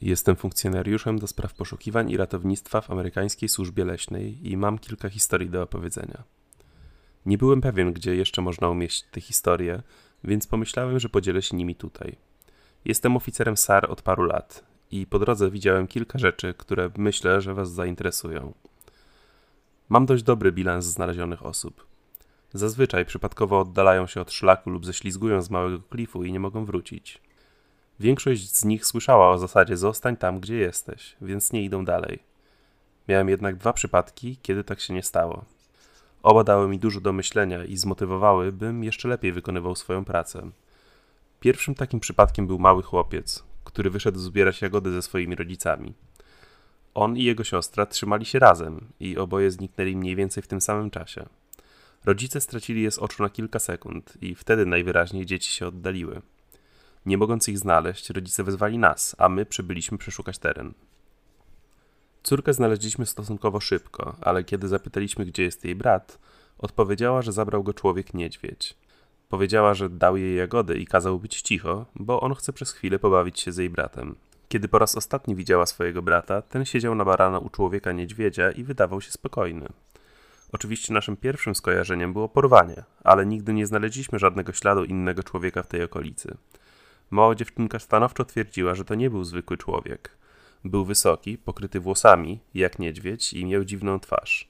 Jestem funkcjonariuszem do spraw poszukiwań i ratownictwa w amerykańskiej służbie leśnej i mam kilka historii do opowiedzenia. Nie byłem pewien, gdzie jeszcze można umieścić te historie, więc pomyślałem, że podzielę się nimi tutaj. Jestem oficerem SAR od paru lat i po drodze widziałem kilka rzeczy, które myślę, że Was zainteresują. Mam dość dobry bilans znalezionych osób. Zazwyczaj przypadkowo oddalają się od szlaku lub ześlizgują z małego klifu i nie mogą wrócić. Większość z nich słyszała o zasadzie zostań tam, gdzie jesteś, więc nie idą dalej. Miałem jednak dwa przypadki, kiedy tak się nie stało. Oba dały mi dużo do myślenia i zmotywowały, bym jeszcze lepiej wykonywał swoją pracę. Pierwszym takim przypadkiem był mały chłopiec, który wyszedł zbierać jagody ze swoimi rodzicami. On i jego siostra trzymali się razem i oboje zniknęli mniej więcej w tym samym czasie. Rodzice stracili je z oczu na kilka sekund i wtedy najwyraźniej dzieci się oddaliły. Nie mogąc ich znaleźć, rodzice wezwali nas, a my przybyliśmy przeszukać teren. Córkę znaleźliśmy stosunkowo szybko, ale kiedy zapytaliśmy, gdzie jest jej brat, odpowiedziała, że zabrał go człowiek niedźwiedź. Powiedziała, że dał jej jagody i kazał być cicho, bo on chce przez chwilę pobawić się z jej bratem. Kiedy po raz ostatni widziała swojego brata, ten siedział na barana u człowieka niedźwiedzia i wydawał się spokojny. Oczywiście naszym pierwszym skojarzeniem było porwanie, ale nigdy nie znaleźliśmy żadnego śladu innego człowieka w tej okolicy. Mała dziewczynka stanowczo twierdziła, że to nie był zwykły człowiek. Był wysoki, pokryty włosami, jak niedźwiedź i miał dziwną twarz.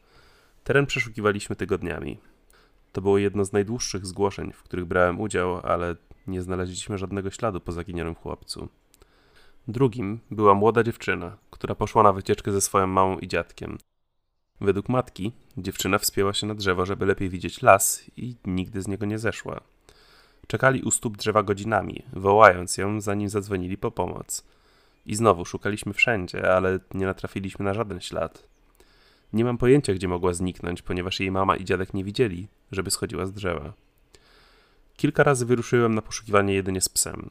Teren przeszukiwaliśmy tygodniami. To było jedno z najdłuższych zgłoszeń, w których brałem udział, ale nie znaleźliśmy żadnego śladu po zaginionym chłopcu. Drugim była młoda dziewczyna, która poszła na wycieczkę ze swoją mamą i dziadkiem. Według matki, dziewczyna wspięła się na drzewo, żeby lepiej widzieć las i nigdy z niego nie zeszła. Czekali u stóp drzewa godzinami, wołając ją, zanim zadzwonili po pomoc. I znowu szukaliśmy wszędzie, ale nie natrafiliśmy na żaden ślad. Nie mam pojęcia, gdzie mogła zniknąć, ponieważ jej mama i dziadek nie widzieli, żeby schodziła z drzewa. Kilka razy wyruszyłem na poszukiwanie jedynie z psem.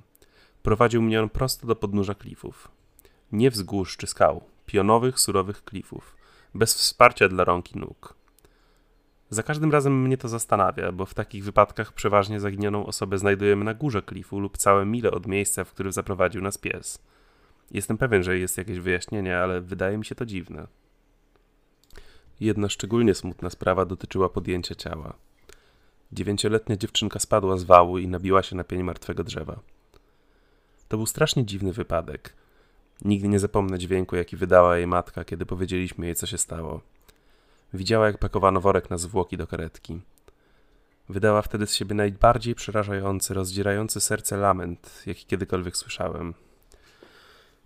Prowadził mnie on prosto do podnóża klifów. Nie wzgórz czy skał, pionowych, surowych klifów, bez wsparcia dla rąk i nóg. Za każdym razem mnie to zastanawia, bo w takich wypadkach przeważnie zaginioną osobę znajdujemy na górze klifu lub całe mile od miejsca, w którym zaprowadził nas pies. Jestem pewien, że jest jakieś wyjaśnienie, ale wydaje mi się to dziwne. Jedna szczególnie smutna sprawa dotyczyła podjęcia ciała. Dziewięcioletnia dziewczynka spadła z wału i nabiła się na pień martwego drzewa. To był strasznie dziwny wypadek. Nigdy nie zapomnę dźwięku, jaki wydała jej matka, kiedy powiedzieliśmy jej, co się stało. Widziała, jak pakowano worek na zwłoki do karetki. Wydała wtedy z siebie najbardziej przerażający, rozdzierający serce lament, jaki kiedykolwiek słyszałem.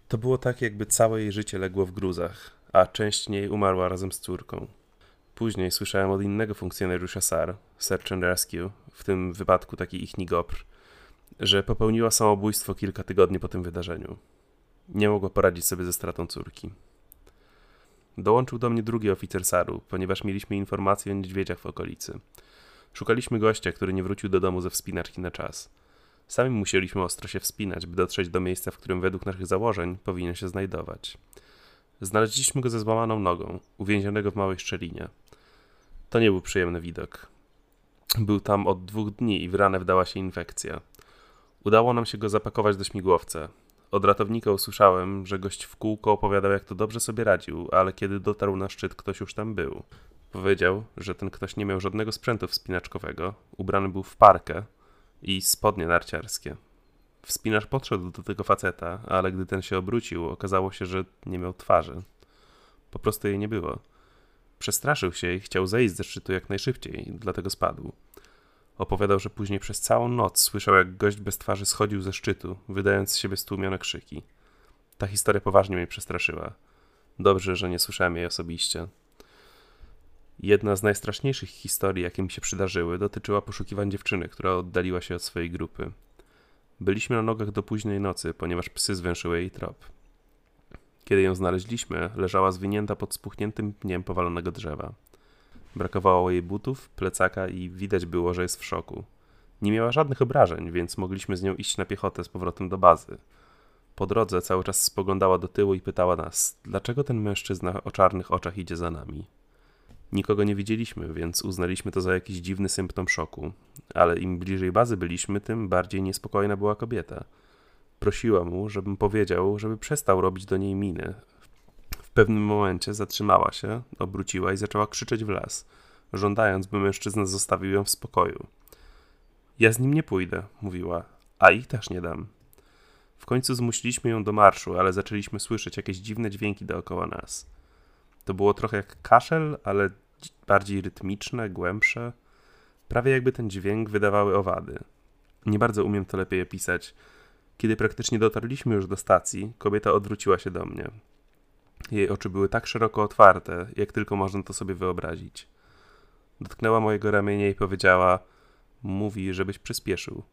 To było tak, jakby całe jej życie legło w gruzach, a część niej umarła razem z córką. Później słyszałem od innego funkcjonariusza SAR, Search and Rescue, w tym wypadku taki ich nigopr, że popełniła samobójstwo kilka tygodni po tym wydarzeniu. Nie mogła poradzić sobie ze stratą córki. Dołączył do mnie drugi oficer SAR-u, ponieważ mieliśmy informacje o niedźwiedziach w okolicy. Szukaliśmy gościa, który nie wrócił do domu ze wspinaczki na czas. Sami musieliśmy ostro się wspinać, by dotrzeć do miejsca, w którym według naszych założeń powinien się znajdować. Znaleźliśmy go ze złamaną nogą, uwięzionego w małej szczelinie. To nie był przyjemny widok. Był tam od dwóch dni i w ranę wdała się infekcja. Udało nam się go zapakować do śmigłowca. Od ratownika usłyszałem, że gość w kółko opowiadał, jak to dobrze sobie radził, ale kiedy dotarł na szczyt, ktoś już tam był. Powiedział, że ten ktoś nie miał żadnego sprzętu wspinaczkowego, ubrany był w parkę i spodnie narciarskie. Wspinacz podszedł do tego faceta, ale gdy ten się obrócił, okazało się, że nie miał twarzy. Po prostu jej nie było. Przestraszył się i chciał zejść ze szczytu jak najszybciej, dlatego spadł. Opowiadał, że później przez całą noc słyszał, jak gość bez twarzy schodził ze szczytu, wydając z siebie stłumione krzyki. Ta historia poważnie mnie przestraszyła. Dobrze, że nie słyszałem jej osobiście. Jedna z najstraszniejszych historii, jakie mi się przydarzyły, dotyczyła poszukiwań dziewczyny, która oddaliła się od swojej grupy. Byliśmy na nogach do późnej nocy, ponieważ psy zwęszyły jej trop. Kiedy ją znaleźliśmy, leżała zwinięta pod spuchniętym pniem powalonego drzewa. Brakowało jej butów, plecaka i widać było, że jest w szoku. Nie miała żadnych obrażeń, więc mogliśmy z nią iść na piechotę z powrotem do bazy. Po drodze cały czas spoglądała do tyłu i pytała nas, dlaczego ten mężczyzna o czarnych oczach idzie za nami. Nikogo nie widzieliśmy, więc uznaliśmy to za jakiś dziwny symptom szoku, ale im bliżej bazy byliśmy, tym bardziej niespokojna była kobieta. Prosiła mu, żebym powiedział, żeby przestał robić do niej miny. Pewnym momencie zatrzymała się, obróciła i zaczęła krzyczeć w las, żądając, by mężczyzna zostawił ją w spokoju. Ja z nim nie pójdę, mówiła, a ich też nie dam. W końcu zmusiliśmy ją do marszu, ale zaczęliśmy słyszeć jakieś dziwne dźwięki dookoła nas. To było trochę jak kaszel, ale bardziej rytmiczne, głębsze. Prawie jakby ten dźwięk wydawały owady. Nie bardzo umiem to lepiej opisać. Kiedy praktycznie dotarliśmy już do stacji, kobieta odwróciła się do mnie. Jej oczy były tak szeroko otwarte, jak tylko można to sobie wyobrazić. Dotknęła mojego ramienia i powiedziała: Mówi, żebyś przyspieszył.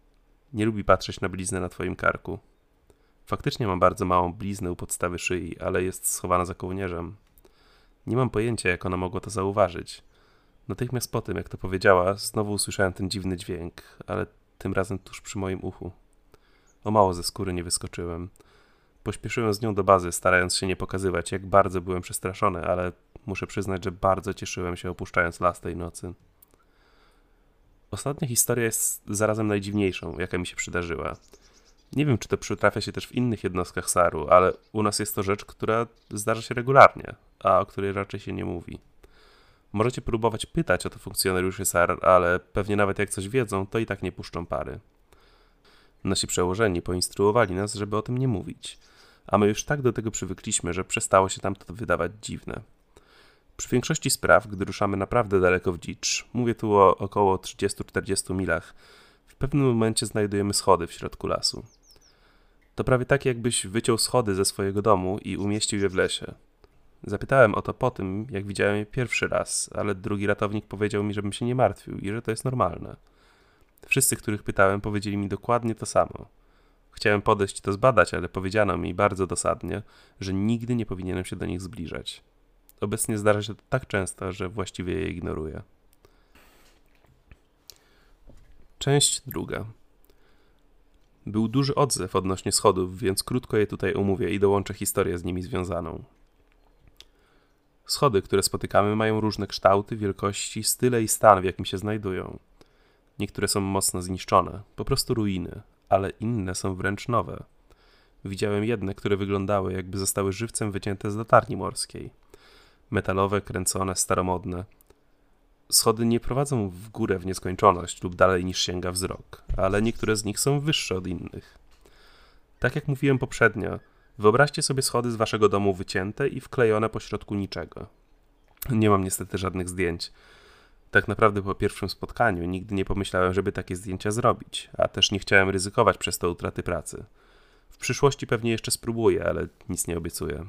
Nie lubi patrzeć na bliznę na twoim karku. Faktycznie mam bardzo małą bliznę u podstawy szyi, ale jest schowana za kołnierzem. Nie mam pojęcia, jak ona mogła to zauważyć. Natychmiast po tym, jak to powiedziała, znowu usłyszałem ten dziwny dźwięk, ale tym razem tuż przy moim uchu. O mało ze skóry nie wyskoczyłem. Pośpieszyłem z nią do bazy, starając się nie pokazywać, jak bardzo byłem przestraszony, ale muszę przyznać, że bardzo cieszyłem się opuszczając las tej nocy. Ostatnia historia jest zarazem najdziwniejszą, jaka mi się przydarzyła. Nie wiem, czy to przytrafia się też w innych jednostkach SAR-u, ale u nas jest to rzecz, która zdarza się regularnie, a o której raczej się nie mówi. Możecie próbować pytać o to funkcjonariuszy SAR, ale pewnie nawet jak coś wiedzą, to i tak nie puszczą pary. Nasi przełożeni poinstruowali nas, żeby o tym nie mówić, a my już tak do tego przywykliśmy, że przestało się tam to wydawać dziwne. Przy większości spraw, gdy ruszamy naprawdę daleko w dzicz, mówię tu o około 30-40 milach, w pewnym momencie znajdujemy schody w środku lasu. To prawie tak, jakbyś wyciął schody ze swojego domu i umieścił je w lesie. Zapytałem o to po tym, jak widziałem je pierwszy raz, ale drugi ratownik powiedział mi, żebym się nie martwił i że to jest normalne. Wszyscy, których pytałem, powiedzieli mi dokładnie to samo. Chciałem podejść to zbadać, ale powiedziano mi bardzo dosadnie, że nigdy nie powinienem się do nich zbliżać. Obecnie zdarza się to tak często, że właściwie je ignoruję. Część druga. Był duży odzew odnośnie schodów, więc krótko je tutaj omówię i dołączę historię z nimi związaną. Schody, które spotykamy, mają różne kształty, wielkości, style i stan, w jakim się znajdują. Niektóre są mocno zniszczone, po prostu ruiny, ale inne są wręcz nowe. Widziałem jedne, które wyglądały, jakby zostały żywcem wycięte z latarni morskiej. Metalowe, kręcone, staromodne. Schody nie prowadzą w górę w nieskończoność lub dalej niż sięga wzrok, ale niektóre z nich są wyższe od innych. Tak jak mówiłem poprzednio, wyobraźcie sobie schody z waszego domu wycięte i wklejone po środku niczego. Nie mam niestety żadnych zdjęć. Tak naprawdę po pierwszym spotkaniu nigdy nie pomyślałem, żeby takie zdjęcia zrobić, a też nie chciałem ryzykować przez to utraty pracy. W przyszłości pewnie jeszcze spróbuję, ale nic nie obiecuję.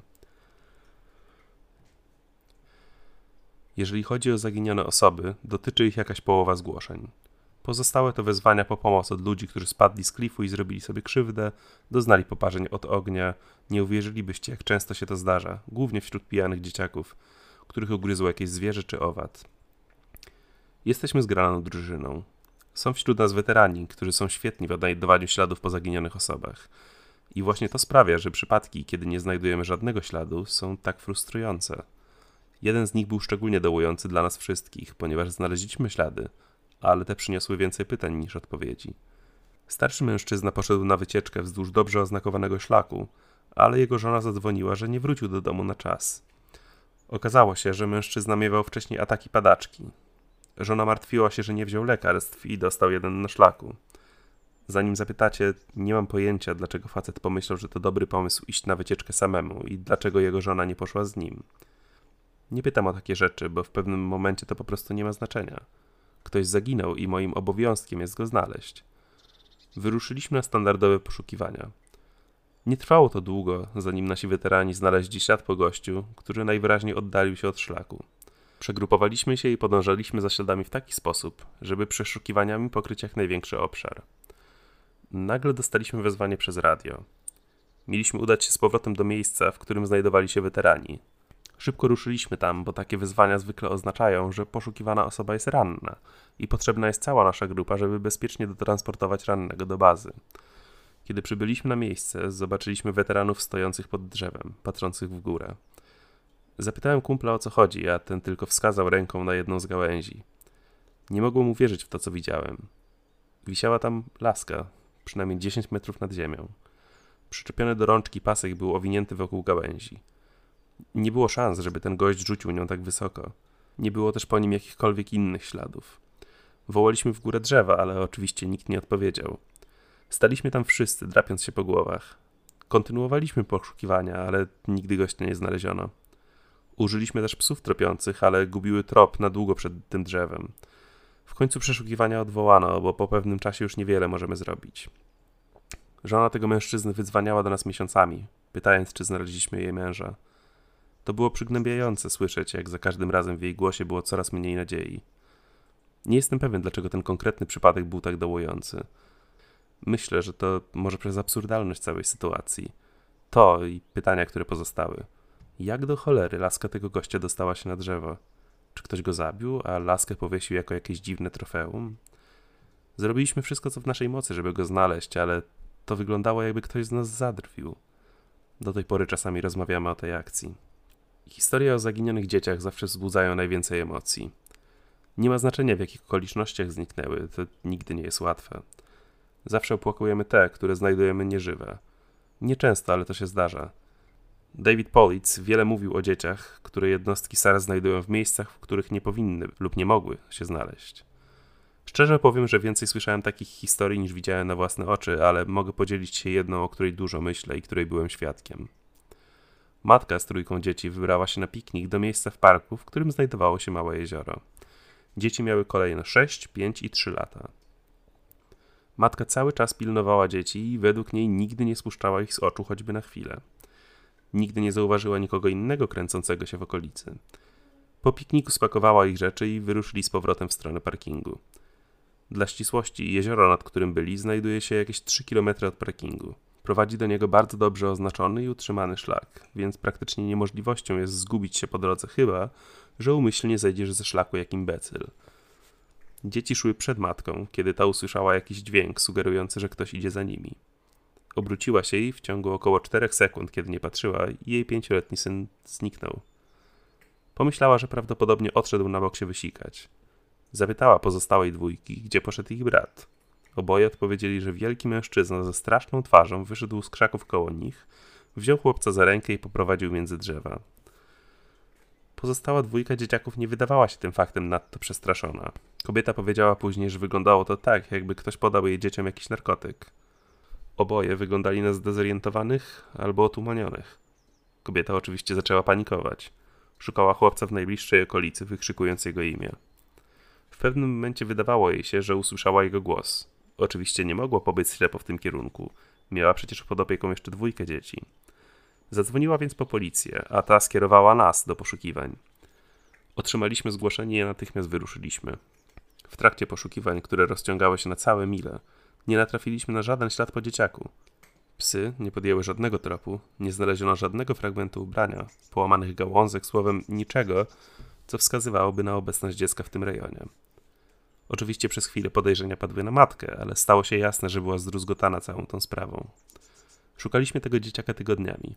Jeżeli chodzi o zaginione osoby, dotyczy ich jakaś połowa zgłoszeń. Pozostałe to wezwania po pomoc od ludzi, którzy spadli z klifu i zrobili sobie krzywdę, doznali poparzeń od ognia. Nie uwierzylibyście, jak często się to zdarza, głównie wśród pijanych dzieciaków, których ugryzło jakieś zwierzę czy owad. Jesteśmy zgraną drużyną. Są wśród nas weterani, którzy są świetni w odnajdywaniu śladów po zaginionych osobach. I właśnie to sprawia, że przypadki, kiedy nie znajdujemy żadnego śladu, są tak frustrujące. Jeden z nich był szczególnie dołujący dla nas wszystkich, ponieważ znaleźliśmy ślady, ale te przyniosły więcej pytań niż odpowiedzi. Starszy mężczyzna poszedł na wycieczkę wzdłuż dobrze oznakowanego szlaku, ale jego żona zadzwoniła, że nie wrócił do domu na czas. Okazało się, że mężczyzna miewał wcześniej ataki padaczki. Żona martwiła się, że nie wziął lekarstw i dostał jeden na szlaku. Zanim zapytacie, nie mam pojęcia, dlaczego facet pomyślał, że to dobry pomysł iść na wycieczkę samemu i dlaczego jego żona nie poszła z nim. Nie pytam o takie rzeczy, bo w pewnym momencie to po prostu nie ma znaczenia. Ktoś zaginął i moim obowiązkiem jest go znaleźć. Wyruszyliśmy na standardowe poszukiwania. Nie trwało to długo, zanim nasi weterani znaleźli ślad po gościu, który najwyraźniej oddalił się od szlaku. Przegrupowaliśmy się i podążaliśmy za śladami w taki sposób, żeby przeszukiwaniami pokryć jak największy obszar. Nagle dostaliśmy wezwanie przez radio. Mieliśmy udać się z powrotem do miejsca, w którym znajdowali się weterani. Szybko ruszyliśmy tam, bo takie wyzwania zwykle oznaczają, że poszukiwana osoba jest ranna i potrzebna jest cała nasza grupa, żeby bezpiecznie dotransportować rannego do bazy. Kiedy przybyliśmy na miejsce, zobaczyliśmy weteranów stojących pod drzewem, patrzących w górę. Zapytałem kumpla o co chodzi, a ten tylko wskazał ręką na jedną z gałęzi. Nie mogłem uwierzyć w to, co widziałem. Wisiała tam laska, przynajmniej 10 metrów nad ziemią. Przyczepiony do rączki pasek był owinięty wokół gałęzi. Nie było szans, żeby ten gość rzucił nią tak wysoko. Nie było też po nim jakichkolwiek innych śladów. Wołaliśmy w górę drzewa, ale oczywiście nikt nie odpowiedział. Staliśmy tam wszyscy, drapiąc się po głowach. Kontynuowaliśmy poszukiwania, ale nigdy gościa nie znaleziono. Użyliśmy też psów tropiących, ale gubiły trop na długo przed tym drzewem. W końcu przeszukiwania odwołano, bo po pewnym czasie już niewiele możemy zrobić. Żona tego mężczyzny wydzwaniała do nas miesiącami, pytając, czy znaleźliśmy jej męża. To było przygnębiające słyszeć, jak za każdym razem w jej głosie było coraz mniej nadziei. Nie jestem pewien, dlaczego ten konkretny przypadek był tak dołujący. Myślę, że to może przez absurdalność całej sytuacji. To i pytania, które pozostały. Jak do cholery laska tego gościa dostała się na drzewo? Czy ktoś go zabił, a laskę powiesił jako jakieś dziwne trofeum? Zrobiliśmy wszystko, co w naszej mocy, żeby go znaleźć, ale to wyglądało, jakby ktoś z nas zadrwił. Do tej pory czasami rozmawiamy o tej akcji. Historie o zaginionych dzieciach zawsze wzbudzają najwięcej emocji. Nie ma znaczenia, w jakich okolicznościach zniknęły, to nigdy nie jest łatwe. Zawsze opłakujemy te, które znajdujemy nieżywe. Nieczęsto, ale to się zdarza. David Politz wiele mówił o dzieciach, które jednostki SAR znajdują w miejscach, w których nie powinny lub nie mogły się znaleźć. Szczerze powiem, że więcej słyszałem takich historii niż widziałem na własne oczy, ale mogę podzielić się jedną, o której dużo myślę i której byłem świadkiem. Matka z trójką dzieci wybrała się na piknik do miejsca w parku, w którym znajdowało się małe jezioro. Dzieci miały kolejno 6, 5 i 3 lata. Matka cały czas pilnowała dzieci i według niej nigdy nie spuszczała ich z oczu choćby na chwilę. Nigdy nie zauważyła nikogo innego kręcącego się w okolicy. Po pikniku spakowała ich rzeczy i wyruszyli z powrotem w stronę parkingu. Dla ścisłości, jezioro, nad którym byli, znajduje się jakieś 3 km od parkingu. Prowadzi do niego bardzo dobrze oznaczony i utrzymany szlak, więc praktycznie niemożliwością jest zgubić się po drodze, chyba że umyślnie zejdziesz ze szlaku jak imbecyl. Dzieci szły przed matką, kiedy ta usłyszała jakiś dźwięk sugerujący, że ktoś idzie za nimi. Obróciła się i w ciągu około czterech sekund, kiedy nie patrzyła, jej pięcioletni syn zniknął. Pomyślała, że prawdopodobnie odszedł na bok się wysikać. Zapytała pozostałej dwójki, gdzie poszedł ich brat. Oboje odpowiedzieli, że wielki mężczyzna ze straszną twarzą wyszedł z krzaków koło nich, wziął chłopca za rękę i poprowadził między drzewa. Pozostała dwójka dzieciaków nie wydawała się tym faktem nadto przestraszona. Kobieta powiedziała później, że wyglądało to tak, jakby ktoś podał jej dzieciom jakiś narkotyk. Oboje wyglądali na zdezorientowanych albo otumanionych. Kobieta oczywiście zaczęła panikować. Szukała chłopca w najbliższej okolicy, wykrzykując jego imię. W pewnym momencie wydawało jej się, że usłyszała jego głos. Oczywiście nie mogło pobyć ślepo w tym kierunku. Miała przecież pod opieką jeszcze dwójkę dzieci. Zadzwoniła więc po policję, a ta skierowała nas do poszukiwań. Otrzymaliśmy zgłoszenie i natychmiast wyruszyliśmy. W trakcie poszukiwań, które rozciągały się na całe mile, nie natrafiliśmy na żaden ślad po dzieciaku. Psy nie podjęły żadnego tropu, nie znaleziono żadnego fragmentu ubrania, połamanych gałązek, słowem niczego, co wskazywałoby na obecność dziecka w tym rejonie. Oczywiście przez chwilę podejrzenia padły na matkę, ale stało się jasne, że była zdruzgotana całą tą sprawą. Szukaliśmy tego dzieciaka tygodniami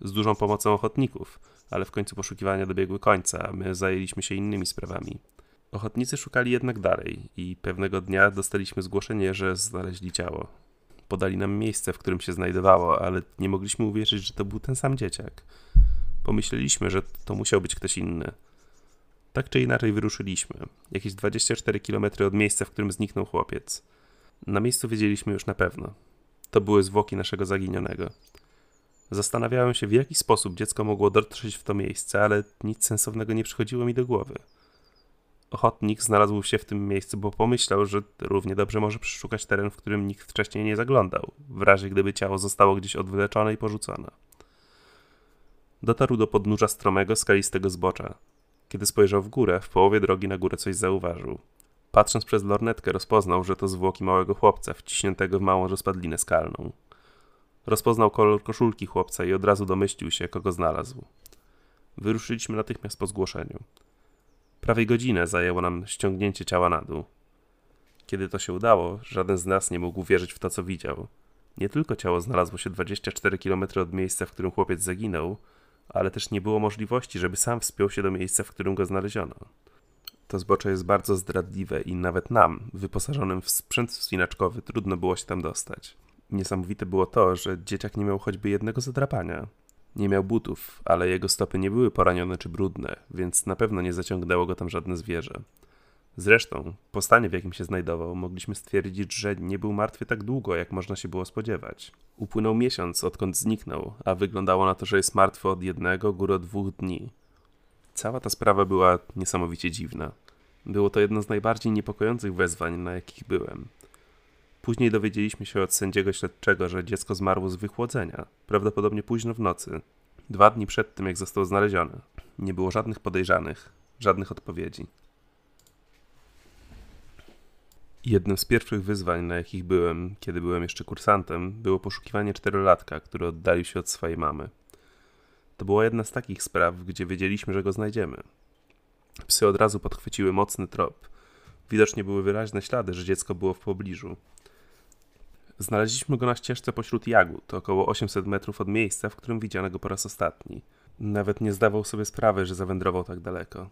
z dużą pomocą ochotników, ale w końcu poszukiwania dobiegły końca, a my zajęliśmy się innymi sprawami. Ochotnicy szukali jednak dalej i pewnego dnia dostaliśmy zgłoszenie, że znaleźli ciało. Podali nam miejsce, w którym się znajdowało, ale nie mogliśmy uwierzyć, że to był ten sam dzieciak. Pomyśleliśmy, że to musiał być ktoś inny. Tak czy inaczej wyruszyliśmy, jakieś 24 km od miejsca, w którym zniknął chłopiec. Na miejscu wiedzieliśmy już na pewno. To były zwłoki naszego zaginionego. Zastanawiałem się, w jaki sposób dziecko mogło dotrzeć w to miejsce, ale nic sensownego nie przychodziło mi do głowy. Ochotnik znalazł się w tym miejscu, bo pomyślał, że równie dobrze może przeszukać teren, w którym nikt wcześniej nie zaglądał, w razie gdyby ciało zostało gdzieś odwleczone i porzucone. Dotarł do podnóża stromego, skalistego zbocza. Kiedy spojrzał w górę, w połowie drogi na górę coś zauważył. Patrząc przez lornetkę, rozpoznał, że to zwłoki małego chłopca, wciśniętego w małą rozpadlinę skalną. Rozpoznał kolor koszulki chłopca i od razu domyślił się, kogo znalazł. Wyruszyliśmy natychmiast po zgłoszeniu. Prawie godzinę zajęło nam ściągnięcie ciała na dół. Kiedy to się udało, żaden z nas nie mógł wierzyć w to, co widział. Nie tylko ciało znalazło się 24 km od miejsca, w którym chłopiec zaginął, ale też nie było możliwości, żeby sam wspiął się do miejsca, w którym go znaleziono. To zbocze jest bardzo zdradliwe i nawet nam, wyposażonym w sprzęt wspinaczkowy, trudno było się tam dostać. Niesamowite było to, że dzieciak nie miał choćby jednego zadrapania. Nie miał butów, ale jego stopy nie były poranione czy brudne, więc na pewno nie zaciągnęło go tam żadne zwierzę. Zresztą, po stanie, w jakim się znajdował, mogliśmy stwierdzić, że nie był martwy tak długo, jak można się było spodziewać. Upłynął miesiąc, odkąd zniknął, a wyglądało na to, że jest martwy od jednego, góry dwóch dni. Cała ta sprawa była niesamowicie dziwna. Było to jedno z najbardziej niepokojących wezwań, na jakich byłem. Później dowiedzieliśmy się od sędziego śledczego, że dziecko zmarło z wychłodzenia, prawdopodobnie późno w nocy, dwa dni przed tym, jak zostało znalezione. Nie było żadnych podejrzanych, żadnych odpowiedzi. Jednym z pierwszych wyzwań, na jakich byłem, kiedy byłem jeszcze kursantem, było poszukiwanie czterolatka, który oddalił się od swojej mamy. To była jedna z takich spraw, gdzie wiedzieliśmy, że go znajdziemy. Psy od razu podchwyciły mocny trop. Widocznie były wyraźne ślady, że dziecko było w pobliżu. Znaleźliśmy go na ścieżce pośród jagód, około 800 metrów od miejsca, w którym widziano go po raz ostatni. Nawet nie zdawał sobie sprawy, że zawędrował tak daleko.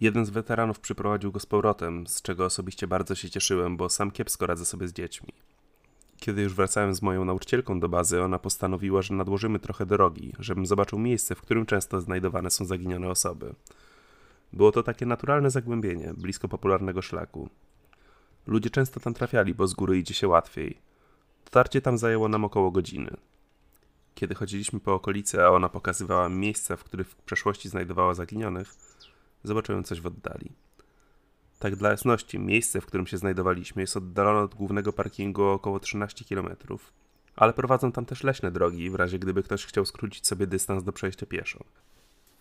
Jeden z weteranów przyprowadził go z powrotem, z czego osobiście bardzo się cieszyłem, bo sam kiepsko radzę sobie z dziećmi. Kiedy już wracałem z moją nauczycielką do bazy, ona postanowiła, że nadłożymy trochę drogi, żebym zobaczył miejsce, w którym często znajdowane są zaginione osoby. Było to takie naturalne zagłębienie, blisko popularnego szlaku. Ludzie często tam trafiali, bo z góry idzie się łatwiej. Dotarcie tam zajęło nam około godziny. Kiedy chodziliśmy po okolicy, a ona pokazywała miejsca, w których w przeszłości znajdowała zaginionych, zobaczyłem coś w oddali. Tak dla jasności, miejsce, w którym się znajdowaliśmy, jest oddalone od głównego parkingu o około 13 km, ale prowadzą tam też leśne drogi, w razie gdyby ktoś chciał skrócić sobie dystans do przejścia pieszo.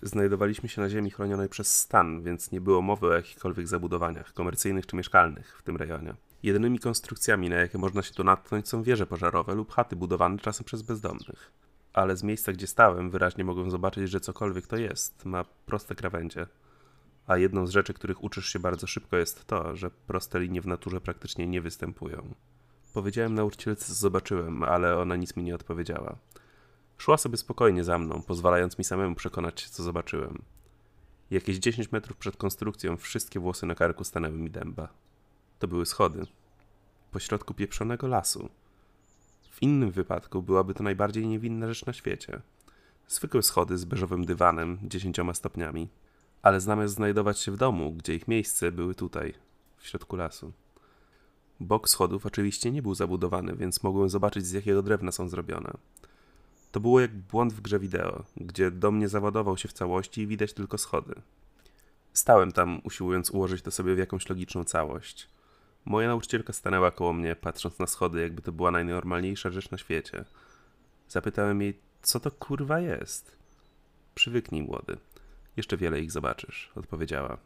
Znajdowaliśmy się na ziemi chronionej przez stan, więc nie było mowy o jakichkolwiek zabudowaniach, komercyjnych czy mieszkalnych w tym rejonie. Jedynymi konstrukcjami, na jakie można się tu natknąć, są wieże pożarowe lub chaty budowane czasem przez bezdomnych. Ale z miejsca, gdzie stałem, wyraźnie mogłem zobaczyć, że cokolwiek to jest, ma proste krawędzie. A jedną z rzeczy, których uczysz się bardzo szybko, jest to, że proste linie w naturze praktycznie nie występują. Powiedziałem nauczycielce, co zobaczyłem, ale ona nic mi nie odpowiedziała. Szła sobie spokojnie za mną, pozwalając mi samemu przekonać się, co zobaczyłem. Jakieś 10 metrów przed konstrukcją wszystkie włosy na karku stanęły mi dęba. To były schody. Pośrodku pieprzonego lasu. W innym wypadku byłaby to najbardziej niewinna rzecz na świecie. Zwykłe schody z beżowym dywanem, dziesięcioma stopniami. Ale zamiast znajdować się w domu, gdzie ich miejsce były tutaj, w środku lasu. Bok schodów oczywiście nie był zabudowany, więc mogłem zobaczyć z jakiego drewna są zrobione. To było jak błąd w grze wideo, gdzie dom nie załadował się w całości i widać tylko schody. Stałem tam, usiłując ułożyć to sobie w jakąś logiczną całość. Moja nauczycielka stanęła koło mnie, patrząc na schody, jakby to była najnormalniejsza rzecz na świecie. Zapytałem jej, co to kurwa jest? Przywyknij, młody. Jeszcze wiele ich zobaczysz, odpowiedziała.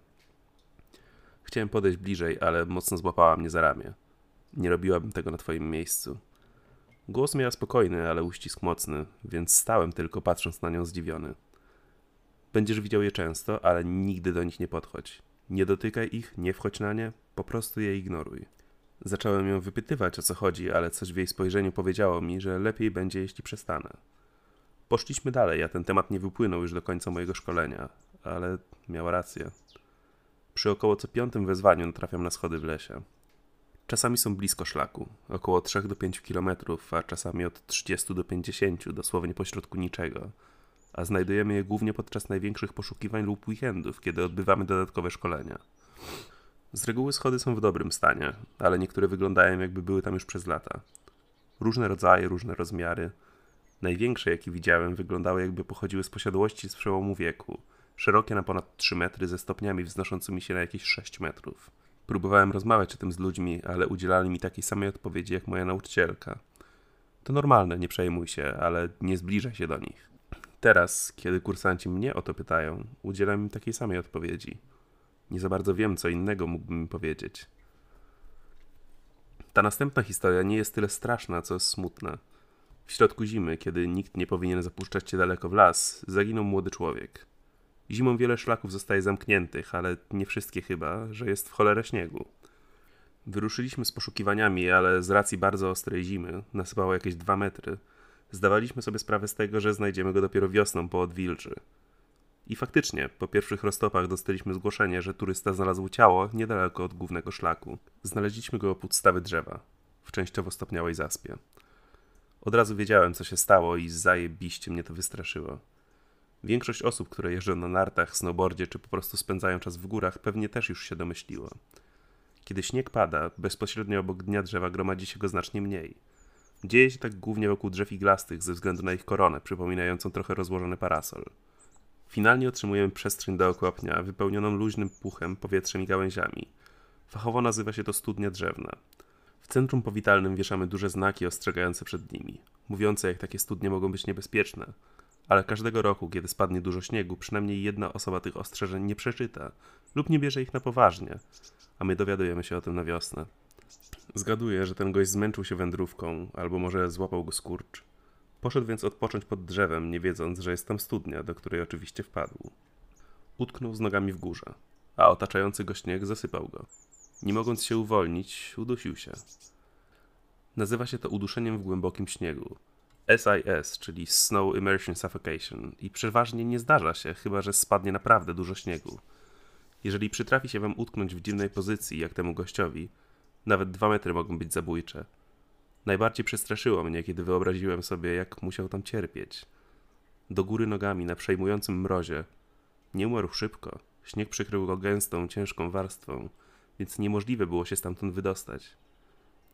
Chciałem podejść bliżej, ale mocno złapała mnie za ramię. Nie robiłabym tego na twoim miejscu. Głos miała spokojny, ale uścisk mocny, więc stałem tylko patrząc na nią zdziwiony. Będziesz widział je często, ale nigdy do nich nie podchodź. Nie dotykaj ich, nie wchodź na nie, po prostu je ignoruj. Zacząłem ją wypytywać o co chodzi, ale coś w jej spojrzeniu powiedziało mi, że lepiej będzie, jeśli przestanę. Poszliśmy dalej, a ten temat nie wypłynął już do końca mojego szkolenia, ale miała rację. Przy około co piątym wezwaniu natrafiam na schody w lesie. Czasami są blisko szlaku, około 3 do 5 km, a czasami od 30 do 50, dosłownie pośrodku niczego. A znajdujemy je głównie podczas największych poszukiwań lub weekendów, kiedy odbywamy dodatkowe szkolenia. Z reguły schody są w dobrym stanie, ale niektóre wyglądają jakby były tam już przez lata. Różne rodzaje, różne rozmiary. Największe, jakie widziałem, wyglądały jakby pochodziły z posiadłości z przełomu wieku. Szerokie na ponad 3 metry ze stopniami wznoszącymi się na jakieś 6 metrów. Próbowałem rozmawiać o tym z ludźmi, ale udzielali mi takiej samej odpowiedzi jak moja nauczycielka. To normalne, nie przejmuj się, ale nie zbliżaj się do nich. Teraz, kiedy kursanci mnie o to pytają, udzielam im takiej samej odpowiedzi. Nie za bardzo wiem, co innego mógłbym powiedzieć. Ta następna historia nie jest tyle straszna, co smutna. W środku zimy, kiedy nikt nie powinien zapuszczać się daleko w las, zaginął młody człowiek. Zimą wiele szlaków zostaje zamkniętych, ale nie wszystkie chyba, że jest w cholerę śniegu. Wyruszyliśmy z poszukiwaniami, ale z racji bardzo ostrej zimy, nasypało jakieś dwa metry, zdawaliśmy sobie sprawę z tego, że znajdziemy go dopiero wiosną po odwilży. I faktycznie, po pierwszych roztopach dostaliśmy zgłoszenie, że turysta znalazł ciało niedaleko od głównego szlaku. Znaleźliśmy go u podstawy drzewa, w częściowo stopniałej zaspie. Od razu wiedziałem, co się stało i zajebiście mnie to wystraszyło. Większość osób, które jeżdżą na nartach, snowboardzie czy po prostu spędzają czas w górach, pewnie też już się domyśliło. Kiedy śnieg pada, bezpośrednio obok dnia drzewa gromadzi się go znacznie mniej. Dzieje się tak głównie wokół drzew iglastych ze względu na ich koronę, przypominającą trochę rozłożony parasol. Finalnie otrzymujemy przestrzeń dookoła pnia, wypełnioną luźnym puchem, powietrzem i gałęziami. Fachowo nazywa się to studnia drzewna. W centrum powitalnym wieszamy duże znaki ostrzegające przed nimi, mówiące jak takie studnie mogą być niebezpieczne. Ale każdego roku, kiedy spadnie dużo śniegu, przynajmniej jedna osoba tych ostrzeżeń nie przeczyta lub nie bierze ich na poważnie, a my dowiadujemy się o tym na wiosnę. Zgaduję, że ten gość zmęczył się wędrówką, albo może złapał go skurcz. Poszedł więc odpocząć pod drzewem, nie wiedząc, że jest tam studnia, do której oczywiście wpadł. Utknął z nogami w górze, a otaczający go śnieg zasypał go. Nie mogąc się uwolnić, udusił się. Nazywa się to uduszeniem w głębokim śniegu. SIS, czyli Snow Immersion Suffocation, i przeważnie nie zdarza się, chyba że spadnie naprawdę dużo śniegu. Jeżeli przytrafi się wam utknąć w dziwnej pozycji, jak temu gościowi, nawet dwa metry mogą być zabójcze. Najbardziej przestraszyło mnie, kiedy wyobraziłem sobie, jak musiał tam cierpieć. Do góry nogami na przejmującym mrozie. Nie umarł szybko. Śnieg przykrył go gęstą, ciężką warstwą, więc niemożliwe było się stamtąd wydostać.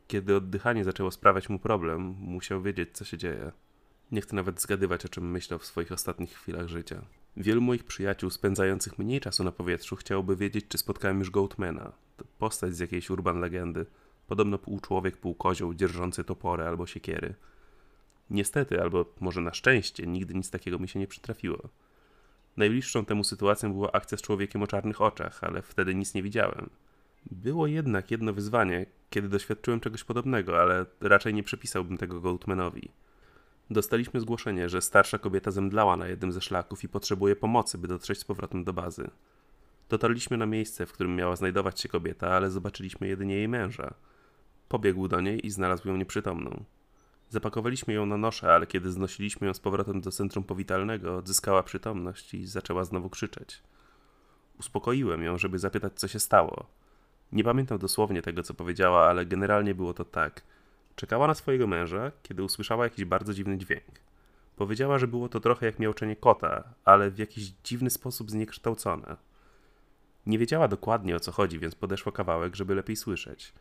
Kiedy oddychanie zaczęło sprawiać mu problem, musiał wiedzieć, co się dzieje. Nie chcę nawet zgadywać, o czym myślał w swoich ostatnich chwilach życia. Wielu moich przyjaciół spędzających mniej czasu na powietrzu chciałoby wiedzieć, czy spotkałem już Goatmana. Postać z jakiejś urban legendy. Podobno pół człowiek, pół kozioł, dzierżący topory albo siekiery. Niestety, albo może na szczęście, nigdy nic takiego mi się nie przytrafiło. Najbliższą temu sytuacją była akcja z człowiekiem o czarnych oczach, ale wtedy nic nie widziałem. Było jednak jedno wyzwanie, kiedy doświadczyłem czegoś podobnego, ale raczej nie przypisałbym tego Goatmanowi. Dostaliśmy zgłoszenie, że starsza kobieta zemdlała na jednym ze szlaków i potrzebuje pomocy, by dotrzeć z powrotem do bazy. Dotarliśmy na miejsce, w którym miała znajdować się kobieta, ale zobaczyliśmy jedynie jej męża. Pobiegł do niej i znalazł ją nieprzytomną. Zapakowaliśmy ją na nosze, ale kiedy znosiliśmy ją z powrotem do centrum powitalnego, odzyskała przytomność i zaczęła znowu krzyczeć. Uspokoiłem ją, żeby zapytać, co się stało. Nie pamiętam dosłownie tego, co powiedziała, ale generalnie było to tak – Czekała na swojego męża, kiedy usłyszała jakiś bardzo dziwny dźwięk. Powiedziała, że było to trochę jak miauczenie kota, ale w jakiś dziwny sposób zniekształcone. Nie wiedziała dokładnie o co chodzi, więc podeszła kawałek, żeby lepiej słyszeć.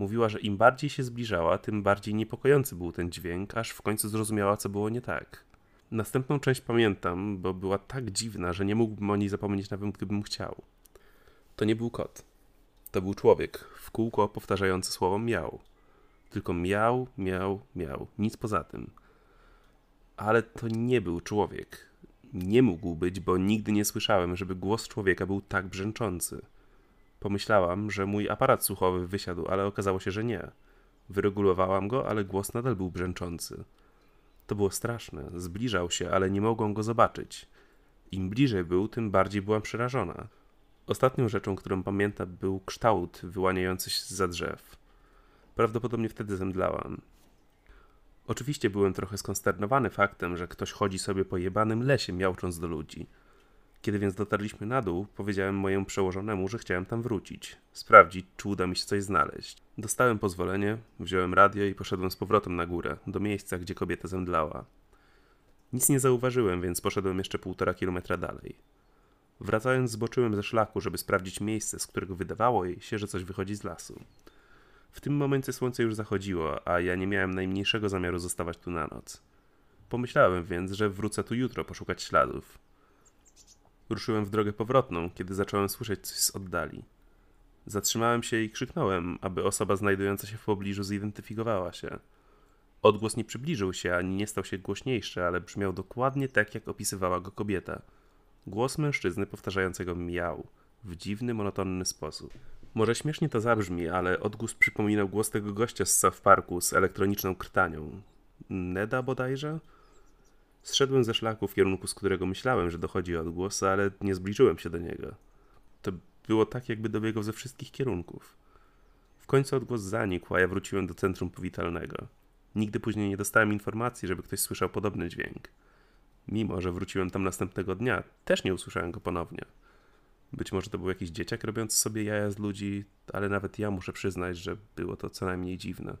Mówiła, że im bardziej się zbliżała, tym bardziej niepokojący był ten dźwięk, aż w końcu zrozumiała, co było nie tak. Następną część pamiętam, bo była tak dziwna, że nie mógłbym o niej zapomnieć nawet gdybym chciał. To nie był kot. To był człowiek, w kółko powtarzający słowo miał. Tylko miał, miał, miał. Nic poza tym. Ale to nie był człowiek. Nie mógł być, bo nigdy nie słyszałem, żeby głos człowieka był tak brzęczący. Pomyślałam, że mój aparat słuchowy wysiadł, ale okazało się, że nie. Wyregulowałam go, ale głos nadal był brzęczący. To było straszne. Zbliżał się, ale nie mogłam go zobaczyć. Im bliżej był, tym bardziej byłam przerażona. Ostatnią rzeczą, którą pamiętam, był kształt wyłaniający się za drzew. Prawdopodobnie wtedy zemdlałam. Oczywiście byłem trochę skonsternowany faktem, że ktoś chodzi sobie po jebanym lesie, miałcząc do ludzi. Kiedy więc dotarliśmy na dół, powiedziałem mojemu przełożonemu, że chciałem tam wrócić, sprawdzić, czy uda mi się coś znaleźć. Dostałem pozwolenie, wziąłem radio i poszedłem z powrotem na górę, do miejsca, gdzie kobieta zemdlała. Nic nie zauważyłem, więc poszedłem jeszcze półtora kilometra dalej. Wracając, zboczyłem ze szlaku, żeby sprawdzić miejsce, z którego wydawało jej się, że coś wychodzi z lasu. W tym momencie słońce już zachodziło, a ja nie miałem najmniejszego zamiaru zostawać tu na noc. Pomyślałem więc, że wrócę tu jutro poszukać śladów. Ruszyłem w drogę powrotną, kiedy zacząłem słyszeć coś z oddali. Zatrzymałem się i krzyknąłem, aby osoba znajdująca się w pobliżu zidentyfikowała się. Odgłos nie przybliżył się ani nie stał się głośniejszy, ale brzmiał dokładnie tak, jak opisywała go kobieta. Głos mężczyzny powtarzającego miał w dziwny, monotonny sposób. Może śmiesznie to zabrzmi, ale odgłos przypominał głos tego gościa z South Parku z elektroniczną krtanią. Neda bodajże? Zszedłem ze szlaku w kierunku, z którego myślałem, że dochodzi odgłos, ale nie zbliżyłem się do niego. To było tak, jakby dobiegał ze wszystkich kierunków. W końcu odgłos zanikł, a ja wróciłem do centrum powitalnego. Nigdy później nie dostałem informacji, żeby ktoś słyszał podobny dźwięk. Mimo, że wróciłem tam następnego dnia, też nie usłyszałem go ponownie. Być może to był jakiś dzieciak robiący sobie jaja z ludzi, ale nawet ja muszę przyznać, że było to co najmniej dziwne.